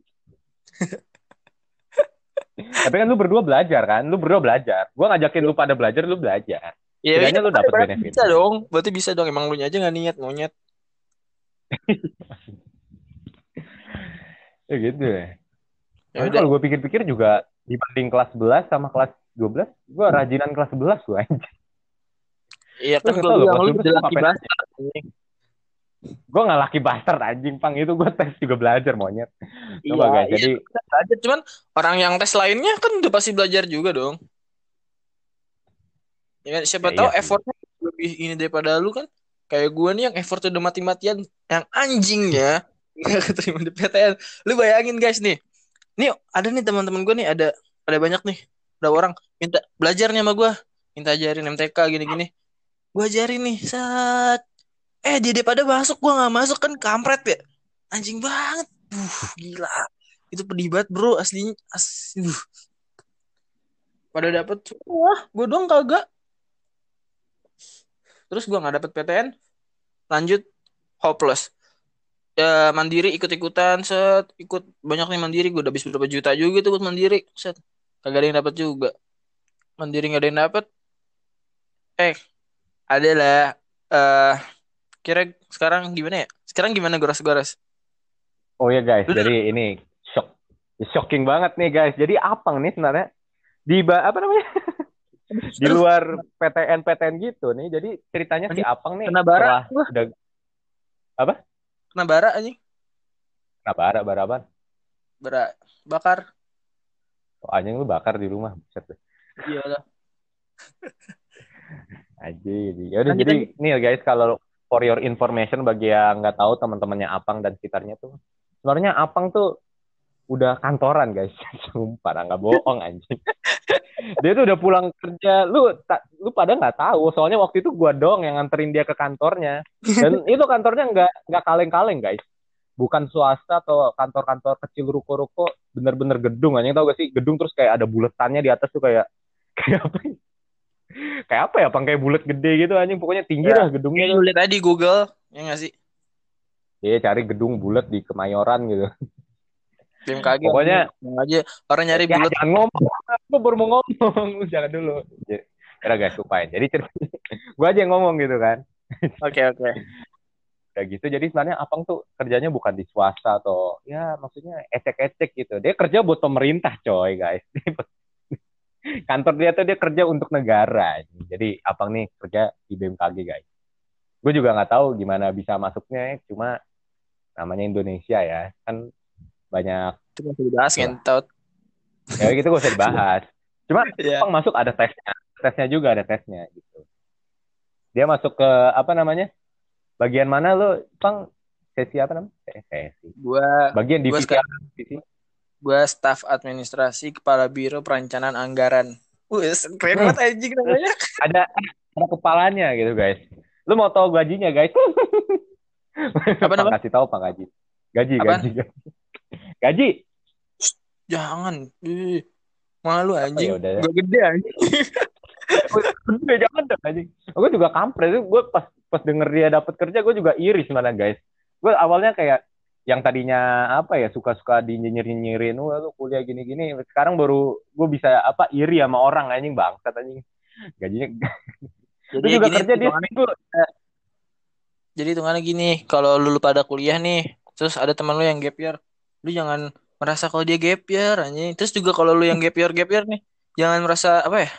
A: Tapi kan lu berdua belajar kan? Lu berdua belajar. Gua ngajakin lu pada belajar lu belajar.
B: Iya, iya lu dapet benefit. Bisa dong, berarti bisa dong. Emang lu aja gak niat monyet.
A: ya gitu ya. ya kalau gue pikir-pikir juga dibanding kelas 11 sama kelas 12, gue rajinan kelas 11 gue aja.
B: Iya kan gue bilang lu udah laki bastard.
A: Gue gak laki bastard anjing pang itu gue tes juga belajar monyet. Coba iya, guys, iya, jadi
B: belajar cuman orang yang tes lainnya kan udah pasti belajar juga dong. Ya kan siapa ya, tahu iya effortnya lebih ini daripada lu kan. Kayak gue nih yang effort udah mati-matian yang anjingnya nggak keterima di PTN. Lu bayangin guys nih. Nih ada nih teman-teman gue nih ada ada banyak nih. Ada orang minta belajar nih sama gue. Minta ajarin MTK gini-gini. Gue ajarin nih saat eh dia pada masuk gue nggak masuk kan kampret ya. Anjing banget. Uh gila. Itu pedih banget bro aslinya. Asli pada dapet wah gue doang kagak. Terus gue nggak dapet PTN lanjut. Hopeless ya mandiri ikut-ikutan set ikut banyak nih mandiri gue udah habis berapa juta juga tuh buat mandiri set kagak ada yang dapat juga mandiri nggak ada yang dapat eh adalah eh uh, kira sekarang gimana ya? Sekarang gimana goras-goras?
A: Oh ya guys, jadi ini shock shocking banget nih guys. Jadi Apang nih sebenarnya di apa namanya? di luar PTN PTN gitu nih. Jadi ceritanya si Apang nih
B: kena bara udah
A: apa?
B: Kena bara aja.
A: Kena bara, bara apa?
B: Bara bakar.
A: Oh, anjing lu bakar di rumah.
B: Iya lah.
A: aja jadi ya udah jadi nih guys kalau for your information bagi yang nggak tahu teman-temannya Apang dan sekitarnya tuh sebenarnya Apang tuh udah kantoran guys. Sumpah nggak bohong anjing. Dia tuh udah pulang kerja. Lu tak lu pada nggak tahu. Soalnya waktu itu gua dong yang nganterin dia ke kantornya. Dan itu kantornya nggak nggak kaleng-kaleng guys. Bukan swasta atau kantor-kantor kecil ruko-ruko. Bener-bener gedung aja tau gak sih? Gedung terus kayak ada buletannya di atas tuh kayak kayak apa ya? kayak apa ya? Pakai bulat gede gitu anjing. Pokoknya tinggi ya, lah gedungnya
B: lihat tadi Google ya nggak sih?
A: Iya cari gedung bulat di Kemayoran gitu.
B: BMKG pokoknya aja orang nyari ya, bulat.
A: Jangan ngomong, aku baru mau ngomong, jangan dulu. Ya guys lupain. Jadi gue aja yang ngomong gitu kan.
B: Oke okay, oke. Okay.
A: Kayak gitu. Jadi sebenarnya Apang tuh kerjanya bukan di swasta atau ya maksudnya ecek-ecek gitu. Dia kerja buat pemerintah coy guys kantor dia tuh dia kerja untuk negara. Jadi abang nih kerja di BMKG guys. Gue juga nggak tahu gimana bisa masuknya, cuma namanya Indonesia ya kan banyak
B: Itu masih dibahas ngentot.
A: ya gitu gak usah dibahas cuma
B: Iya.
A: Jepang masuk ada tesnya tesnya juga ada tesnya gitu dia masuk ke apa namanya bagian mana lo Jepang sesi apa namanya Eh, sesi
B: Gua
A: bagian
B: Gua
A: divisi apa? divisi
B: gua staf administrasi kepala biro perencanaan anggaran. Wes, keren banget anjing namanya.
A: ada ada kepalanya gitu guys lu mau tahu gajinya guys
B: Apa
A: Pang
B: nama?
A: kasih tahu pang gaji gaji
B: Apaan?
A: gaji gaji gaji
B: Jangan. Ih, Malu anjing.
A: ya udah ya.
B: Gua gede anjing.
A: Bener, jangan dong anjing. Gue juga kampret itu gue pas pas denger dia dapat kerja gue juga iri sebenarnya guys. Gue awalnya kayak yang tadinya apa ya suka-suka dinyinyirin nyinyirin, wah lu kuliah gini-gini. Sekarang baru gue bisa apa iri sama orang anjing bangsat anjing. Gajinya
B: Jadi
A: juga
B: gini,
A: kerja di
B: hitungannya-
A: situ.
B: Jadi hitungannya gini, kalau lu, lu pada kuliah nih, terus ada teman lu yang gap year, lu jangan merasa kalau dia gap year anjing. Terus juga kalau lu yang gap year gap year nih, jangan merasa apa ya?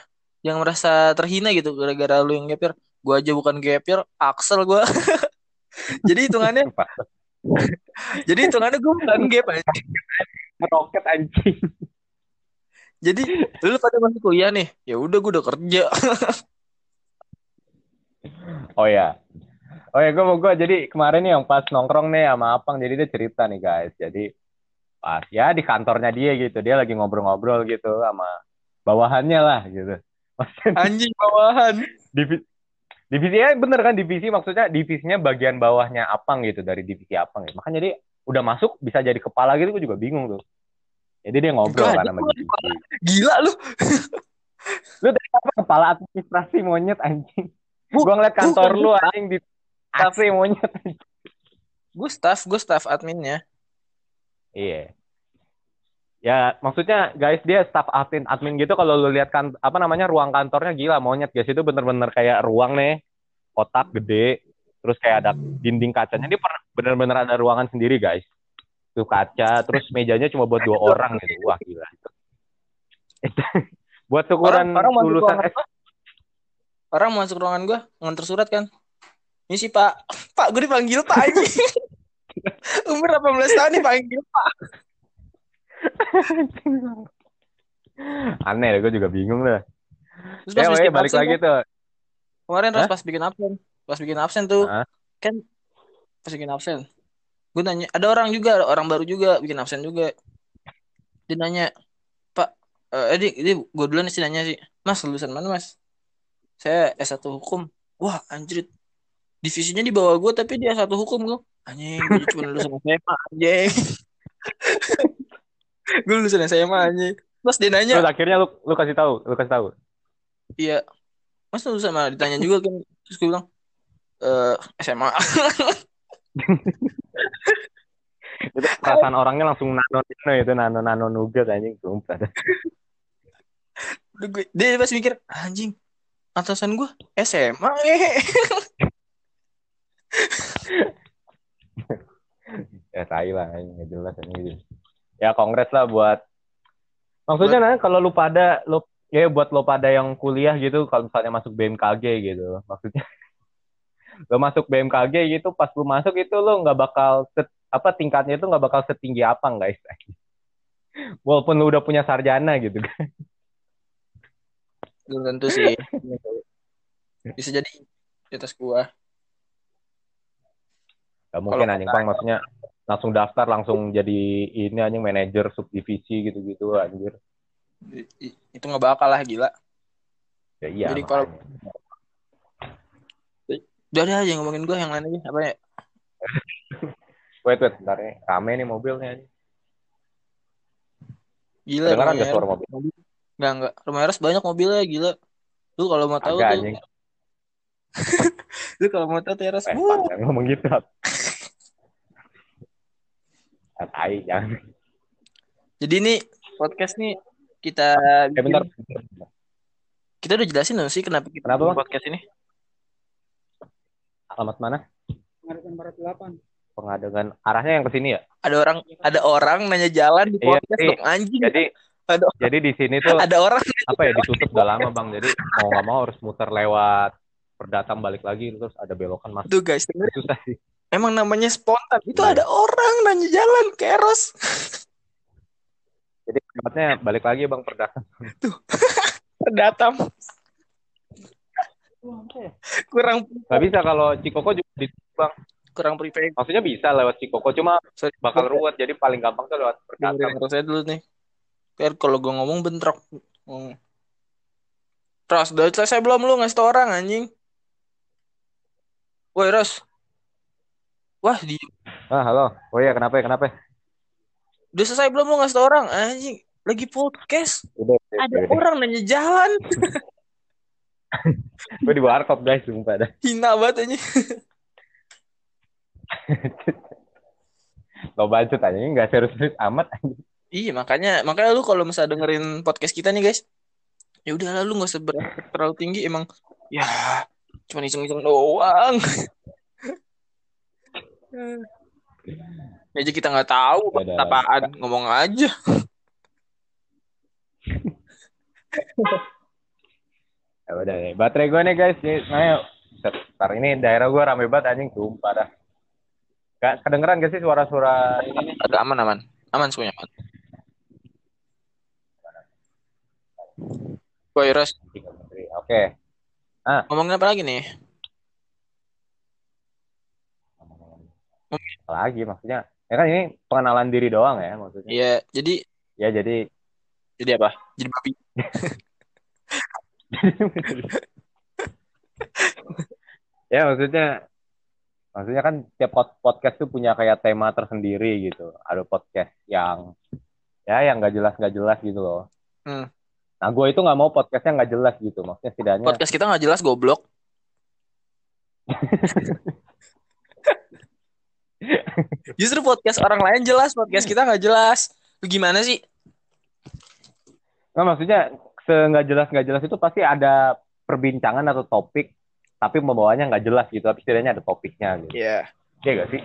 B: Jangan merasa terhina gitu gara-gara lu yang gap year. Gua aja bukan gap year, Axel gua. jadi hitungannya, jadi hitungannya gua bukan gap anjing.
A: Roket anjing.
B: Jadi lu pada masih kuliah nih, ya udah gua udah kerja.
A: Oh ya. Oh ya, gue mau gue jadi kemarin nih yang pas nongkrong nih sama Apang, jadi dia cerita nih guys. Jadi pas ya di kantornya dia gitu, dia lagi ngobrol-ngobrol gitu sama bawahannya lah gitu. Maksudnya
B: Anjing bawahan.
A: divisi, divisinya bener kan divisi maksudnya divisinya bagian bawahnya Apang gitu dari divisi Apang ya. Makanya dia udah masuk bisa jadi kepala gitu, gue juga bingung tuh. Jadi dia ngobrol
B: Enggak,
A: kan sama divisi.
B: Gila lu.
A: Lu dari apa kepala administrasi monyet anjing? Gua ngeliat kantor lu anjing di AC monyet.
B: Gue staff, gue staff adminnya.
A: Iya. Ya, maksudnya guys dia staff admin admin gitu kalau lu lihat kan apa namanya ruang kantornya gila monyet guys itu bener-bener kayak ruang nih kotak gede terus kayak ada dinding kacanya ini per- bener-bener ada ruangan sendiri guys tuh kaca terus mejanya cuma buat dua orang gitu wah gila buat ukuran
B: Orang- orang masuk
A: lulusan
B: ruangan
A: S
B: Orang masuk ruangan gue nganter surat kan. Ini sih Pak. Pak, gue dipanggil Pak aja. Umur 18 tahun dipanggil Pak.
A: aneh gue juga bingung lah
B: Terus
A: ya
B: bikin
A: balik
B: absen
A: lagi tuh
B: kemarin terus pas bikin absen. Pas bikin absen tuh
A: Hah?
B: kan pas bikin absen. Gue nanya, ada orang juga, ada orang baru juga bikin absen juga. Dia nanya, Pak, eh dia, dia gue duluan sih nanya sih, Mas lulusan mana Mas? Saya S1 hukum. Wah anjir, divisinya di bawah gue tapi dia S1 hukum gue. Anjing, gue cuma lulusan SMA anjing. gue lulusan SMA anjing. Terus dia nanya,
A: terus akhirnya lu lu kasih tahu lu kasih tahu
B: iya, Mas lulusan mana? Ditanya juga kan. Terus gue bilang, eh SMA.
A: itu perasaan orangnya langsung nano nano itu nano nano nugat anjing sumpah
B: Udah gue- Dia pas mikir, anjing, atasan gue SMA.
A: ya tai lah nggak jelas anjing ya kongres lah buat maksudnya nah kalau lu pada lu ya buat lo pada yang kuliah gitu kalau misalnya masuk BMKG gitu maksudnya lo masuk BMKG gitu pas lu masuk itu lo nggak bakal set- apa tingkatnya itu nggak bakal setinggi apa guys walaupun lu udah punya sarjana gitu
B: Belum tentu sih. Bisa jadi di atas gua.
A: Gak mungkin anjing bang maksudnya langsung daftar langsung jadi ini anjing manajer subdivisi gitu-gitu anjir
B: Itu nggak bakal lah gila.
A: ya iya
B: Jadi kalau-. Udah aja ngomongin gua yang lain aja apa ya?
A: wait wait bentar nih rame nih mobilnya.
B: Gila rumah
A: gak suara mobil
B: Enggak enggak. Rumah Eros banyak mobilnya gila. Lu kalau mau tahu
A: agak
B: tuh, lu kalau mau tahu tuh Eros.
A: eh ngomong gitu tai jangan
B: Jadi ini podcast nih kita
A: eh bentar
B: kita udah jelasin dong sih kenapa kita
A: Kenapa, Bang?
B: podcast ini.
A: alamat mana
C: Pengadilan Barat 8.
A: pengadangan arahnya yang ke sini ya
B: Ada orang ada orang nanya jalan di
A: Iya,
B: podcast
A: iya.
B: dong anjing.
A: jadi
B: Ada
A: jadi di sini tuh
B: ada orang
A: apa ya ditutup udah lama bang jadi mau nggak mau harus muter lewat perdatang balik lagi terus ada belokan masuk
B: tuh guys dengerin
A: susah sih
B: emang namanya spontan. Itu
A: Iya.
B: ada orang nanya jalan ke Eros.
A: Jadi tempatnya balik lagi bang perdata.
B: Terdatam. Kurang
A: Gak bisa kalau Cikoko juga di bang.
B: kurang prepaid.
A: Maksudnya bisa lewat Cikoko cuma
B: Sorry,
A: bakal ruwet. Jadi paling gampang tuh lewat perdata.
B: dengerin Eros aja dulu nih. Biar kalau gue ngomong bentrok. Hmm. Ros, udah selesai belum lu ngasih tau orang anjing? Woi Ros. Wah, di
A: Ah halo. Oh iya kenapa ya kenapa? ya?
B: udah selesai belum lu ngasih tau orang anjing? Lagi podcast.
A: Udah.
B: Ada orang nanya jalan.
A: Gue di warkop guys sumpah dah.
B: Hina banget anjing.
A: Lo bacot aja ini nggak serius-serius amat.
B: Iya makanya makanya lu kalau misalnya dengerin podcast kita nih guys, ya udah lu nggak usah berekspektasi terlalu tinggi emang ya cuma iseng-iseng doang. Ya aja kita nggak tahu apaan ngomong aja.
A: Ya udah deh. Baterai gue nih guys. Nih, nah, Ntar ini daerah gue rame banget anjing sumpah dah. Gak kedengeran gak sih suara-suara ini nih?
B: Agak aman aman aman semuanya aman. Woi Ros,
A: Oke.
B: ngomongin apa lagi nih?
A: Lagi maksudnya. Ya kan ini pengenalan diri doang ya maksudnya.
B: Iya, jadi
A: Ya jadi
B: jadi apa? Jadi babi.
A: ya maksudnya maksudnya kan tiap pod- podcast tuh punya kayak tema tersendiri gitu. Ada podcast yang ya yang nggak jelas nggak jelas gitu loh.
B: Hmm.
A: Nah gue itu nggak mau podcastnya nggak jelas gitu. Maksudnya setidaknya
B: Podcast kita nggak jelas goblok. Justru podcast orang lain jelas, podcast kita nggak jelas. Lu gimana sih?
A: Nggak, maksudnya se nggak jelas nggak jelas itu pasti ada perbincangan atau topik tapi membawanya nggak jelas gitu tapi setidaknya ada topiknya gitu
B: Iya.
A: Iya gak sih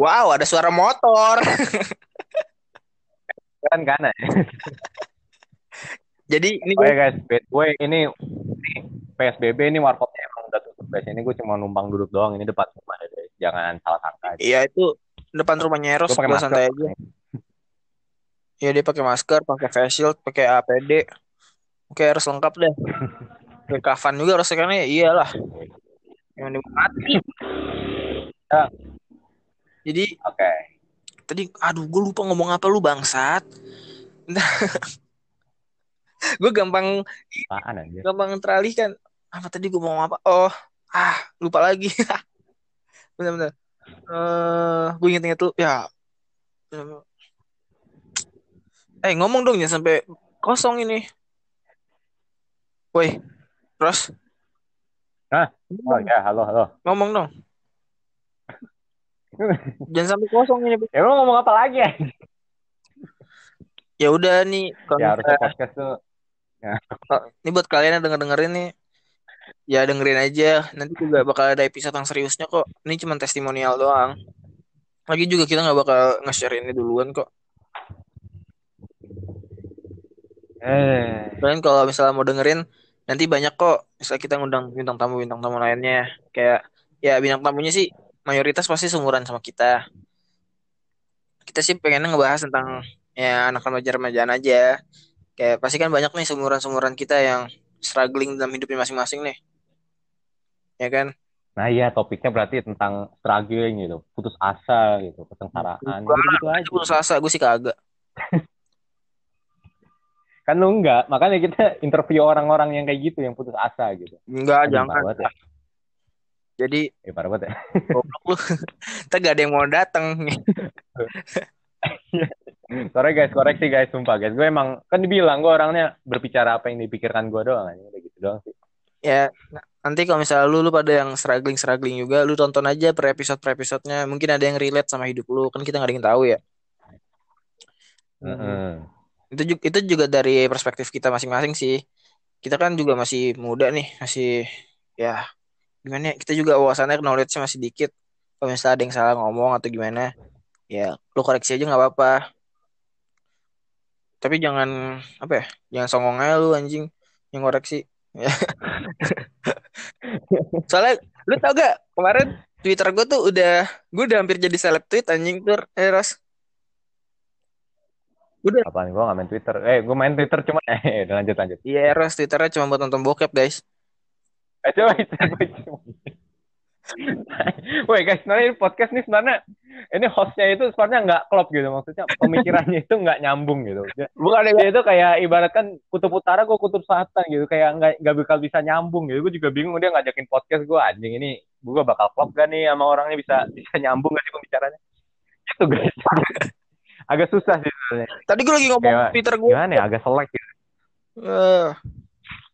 B: Wow, ada suara motor.
A: kan kan ya
B: Jadi ini
A: oh
B: gue
A: ya guys bad boy ini, ini PSBB ini warkopnya emang udah tutup guys ini gue cuma numpang duduk doang ini depan rumah ya jangan salah sangka
B: Iya itu depan rumahnya Eros,
A: Gue
B: santai aja. Iya dia pakai masker, pakai face shield, pakai APD. Oke Eros lengkap deh. Pakai kafan juga Eros kan ya iyalah. Yang mati.
A: Ya.
B: Jadi
A: oke
B: tadi aduh gue lupa ngomong apa lu bangsat. gue gampang
A: apaan
B: gampang teralihkan. Apa tadi gue mau ngomong apa? Oh, ah lupa lagi. Bener-bener. Eh, gue inget-inget tuh ya. Eh ngomong dong ya sampai kosong ini. Woi, Ros.
A: Hah? oh ya halo halo
B: Ngomong dong. Jangan sampai kosong ini.
A: ya lu ngomong apa lagi ya
B: Ya udah nih, kalau
A: ya harusnya podcast tuh
B: ini buat kalian yang denger dengerin nih, ya dengerin aja. Nanti juga bakal ada episode yang seriusnya kok. Ini cuma testimonial doang. Lagi juga kita nggak bakal nge-share ini duluan kok.
A: eh
B: Kalian kalau misalnya mau dengerin, nanti banyak kok. Misalnya kita ngundang bintang tamu bintang tamu lainnya, kayak ya bintang tamunya sih mayoritas pasti seumuran sama kita. Kita sih pengennya ngebahas tentang ya anak remaja-remajaan aja. Kayak pasti kan banyak nih seumuran-seumuran kita yang struggling dalam hidupnya masing-masing nih. Ya kan?
A: nah iya topiknya berarti tentang struggling gitu putus asa gitu kesengsaraan gitu, -gitu aja
B: putus asa, gue sih kagak.
A: kan lu enggak makanya kita interview orang-orang yang kayak gitu yang putus asa gitu
B: Enggak,
A: Aduh,
B: jangan.
A: banget ya.
B: Jadi
A: Eh, parah banget ya.
B: goblok lu. Kita gak ada yang mau datang.
A: Sorry guys, koreksi guys, sumpah guys. Gue emang kan dibilang gue orangnya berbicara apa yang dipikirkan gue doang, aja udah gitu doang sih.
B: ya, nanti kalau misalnya lu, lu pada yang struggling-struggling juga, lu tonton aja per episode per episodenya. Mungkin ada yang relate sama hidup lu. Kan kita gak ada yang tahu ya.
A: Heeh.
B: Itu juga, itu juga dari perspektif kita masing-masing sih. Kita kan juga masih muda nih, masih ya gimana ya, kita juga wawasannya knowledge-nya masih dikit. Kalau misalnya ada yang salah ngomong atau gimana, ya lu koreksi aja nggak apa-apa. Tapi jangan apa ya, jangan songong aja lu anjing yang koreksi. Soalnya lu tau gak kemarin Twitter gue tuh udah gue udah hampir jadi seleb tweet anjing tur eh Ros udah
A: Apaan gue gak main Twitter. Eh, gue main Twitter cuma eh udah lanjut lanjut.
B: iya Ros Twitternya cuma buat nonton bokep guys
A: Eh, coba coba coba. Woi guys, sebenarnya podcast nih sebenarnya ini hostnya itu sebenarnya nggak klop gitu maksudnya pemikirannya itu nggak nyambung gitu. Dia,
B: bukan ya
A: dia itu kayak ibaratkan kutub utara gue kutub selatan gitu kayak nggak nggak bakal bisa nyambung gitu. Gue juga bingung dia ngajakin podcast gue anjing ini gue bakal klop gak nih sama orangnya bisa bisa nyambung gak sih pembicaranya? Itu guys. Agak susah sih sebenarnya.
B: tadi gue lagi ngomong
A: Kayak-
B: Twitter gue
A: Gimana ya? Agak selek gitu.
B: Eh,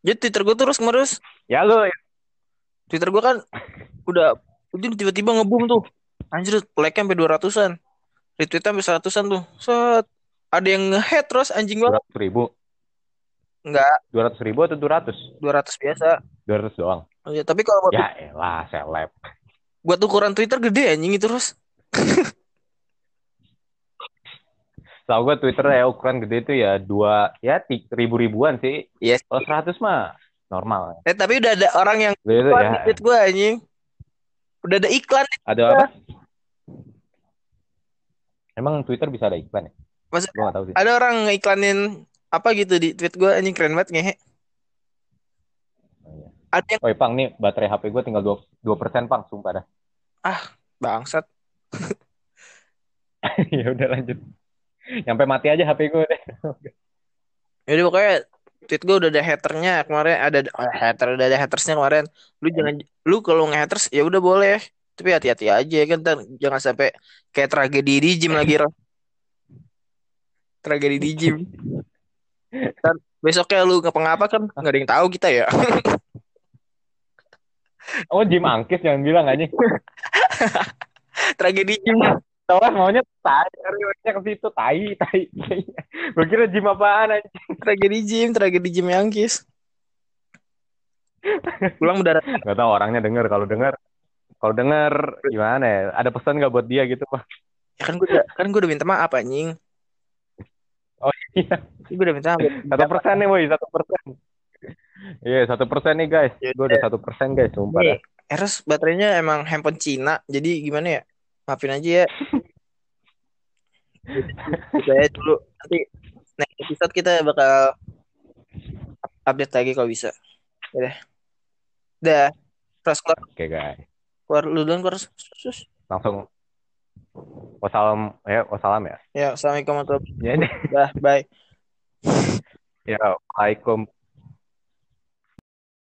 B: jadi Twitter gue terus kemarin
A: Ya lu
B: Twitter gue kan udah udah tiba-tiba ngebum tuh anjir like sampai 200-an retweetnya sampai 100-an tuh set ada yang nge-head terus anjing banget
A: ratus ribu,
B: enggak
A: dua ratus ribu atau dua ratus?
B: 200 biasa
A: Dua ratus doang.
B: Ya, tapi kalau buat,
A: Ya elah, seleb.
B: buat ukuran Twitter gede anjing itu terus
A: Tahu gue Twitter ya ukuran gede itu ya dua ya ribu ribuan sih.
B: Yes.
A: Kalau seratus mah normal.
B: eh tapi udah ada orang yang
A: Gede itu
B: iklan
A: ya.
B: gue anjing udah ada iklan
A: Ada apa? Emang Twitter bisa ada iklan ya?
B: Maksud-
A: Gue gak tahu sih.
B: ada orang ngiklanin apa gitu di tweet gue anjing keren banget ngehe
A: Oh, iya.
B: ada yang
A: Oi Pang nih baterai HP gue tinggal dua dua persen Pang, sumpah dah.
B: bangsat
A: ya udah lanjut. Sampai mati aja HP gue deh.
B: jadi pokoknya tweet gue udah ada haternya kemarin ada oh, hater udah ada hatersnya kemarin lu jangan lu kalau nge-haters ya udah boleh tapi hati-hati aja kan ntar jangan sampai kayak tragedi di gym lagi Ro. tragedi di gym Ntar besoknya lu ngapa-ngapa kan nggak ada yang tahu kita ya
A: Oh Jim Angkis jangan bilang aja.
B: tragedi gym
A: Soalnya maunya tai, RW-nya ke situ tai, tai. tai. gue kira Jim apaan aja.
B: tragedi gym tragedi gym Yangkis pulang mendarat
A: Gak tahu orangnya denger kalau denger. Kalau denger gimana ya? Ada pesan gak buat dia gitu Pak?
B: ya kan gue udah kan gue udah minta maaf anjing
A: Oh iya.
B: gue udah minta maaf
A: Satu persen nih boy, satu persen. Iya satu persen nih guys.
B: Ya
A: Gue udah satu persen guys, sumpah dah.
B: Nih, Eros baterainya emang handphone Cina, jadi gimana ya? Maafin aja ya. Gitu aja dulu. Nanti next episode kita bakal update lagi kalau bisa. Udah. Udah. Terus keluar,
A: Oke guys,
B: keluar lu duluan keluar. Sus.
A: langsung wassalam ya wassalam ya.
B: Ya, assalamualaikum warahmatullahi
A: Ya ini
B: wabarakatuh. Bye.
A: ya Waalaikum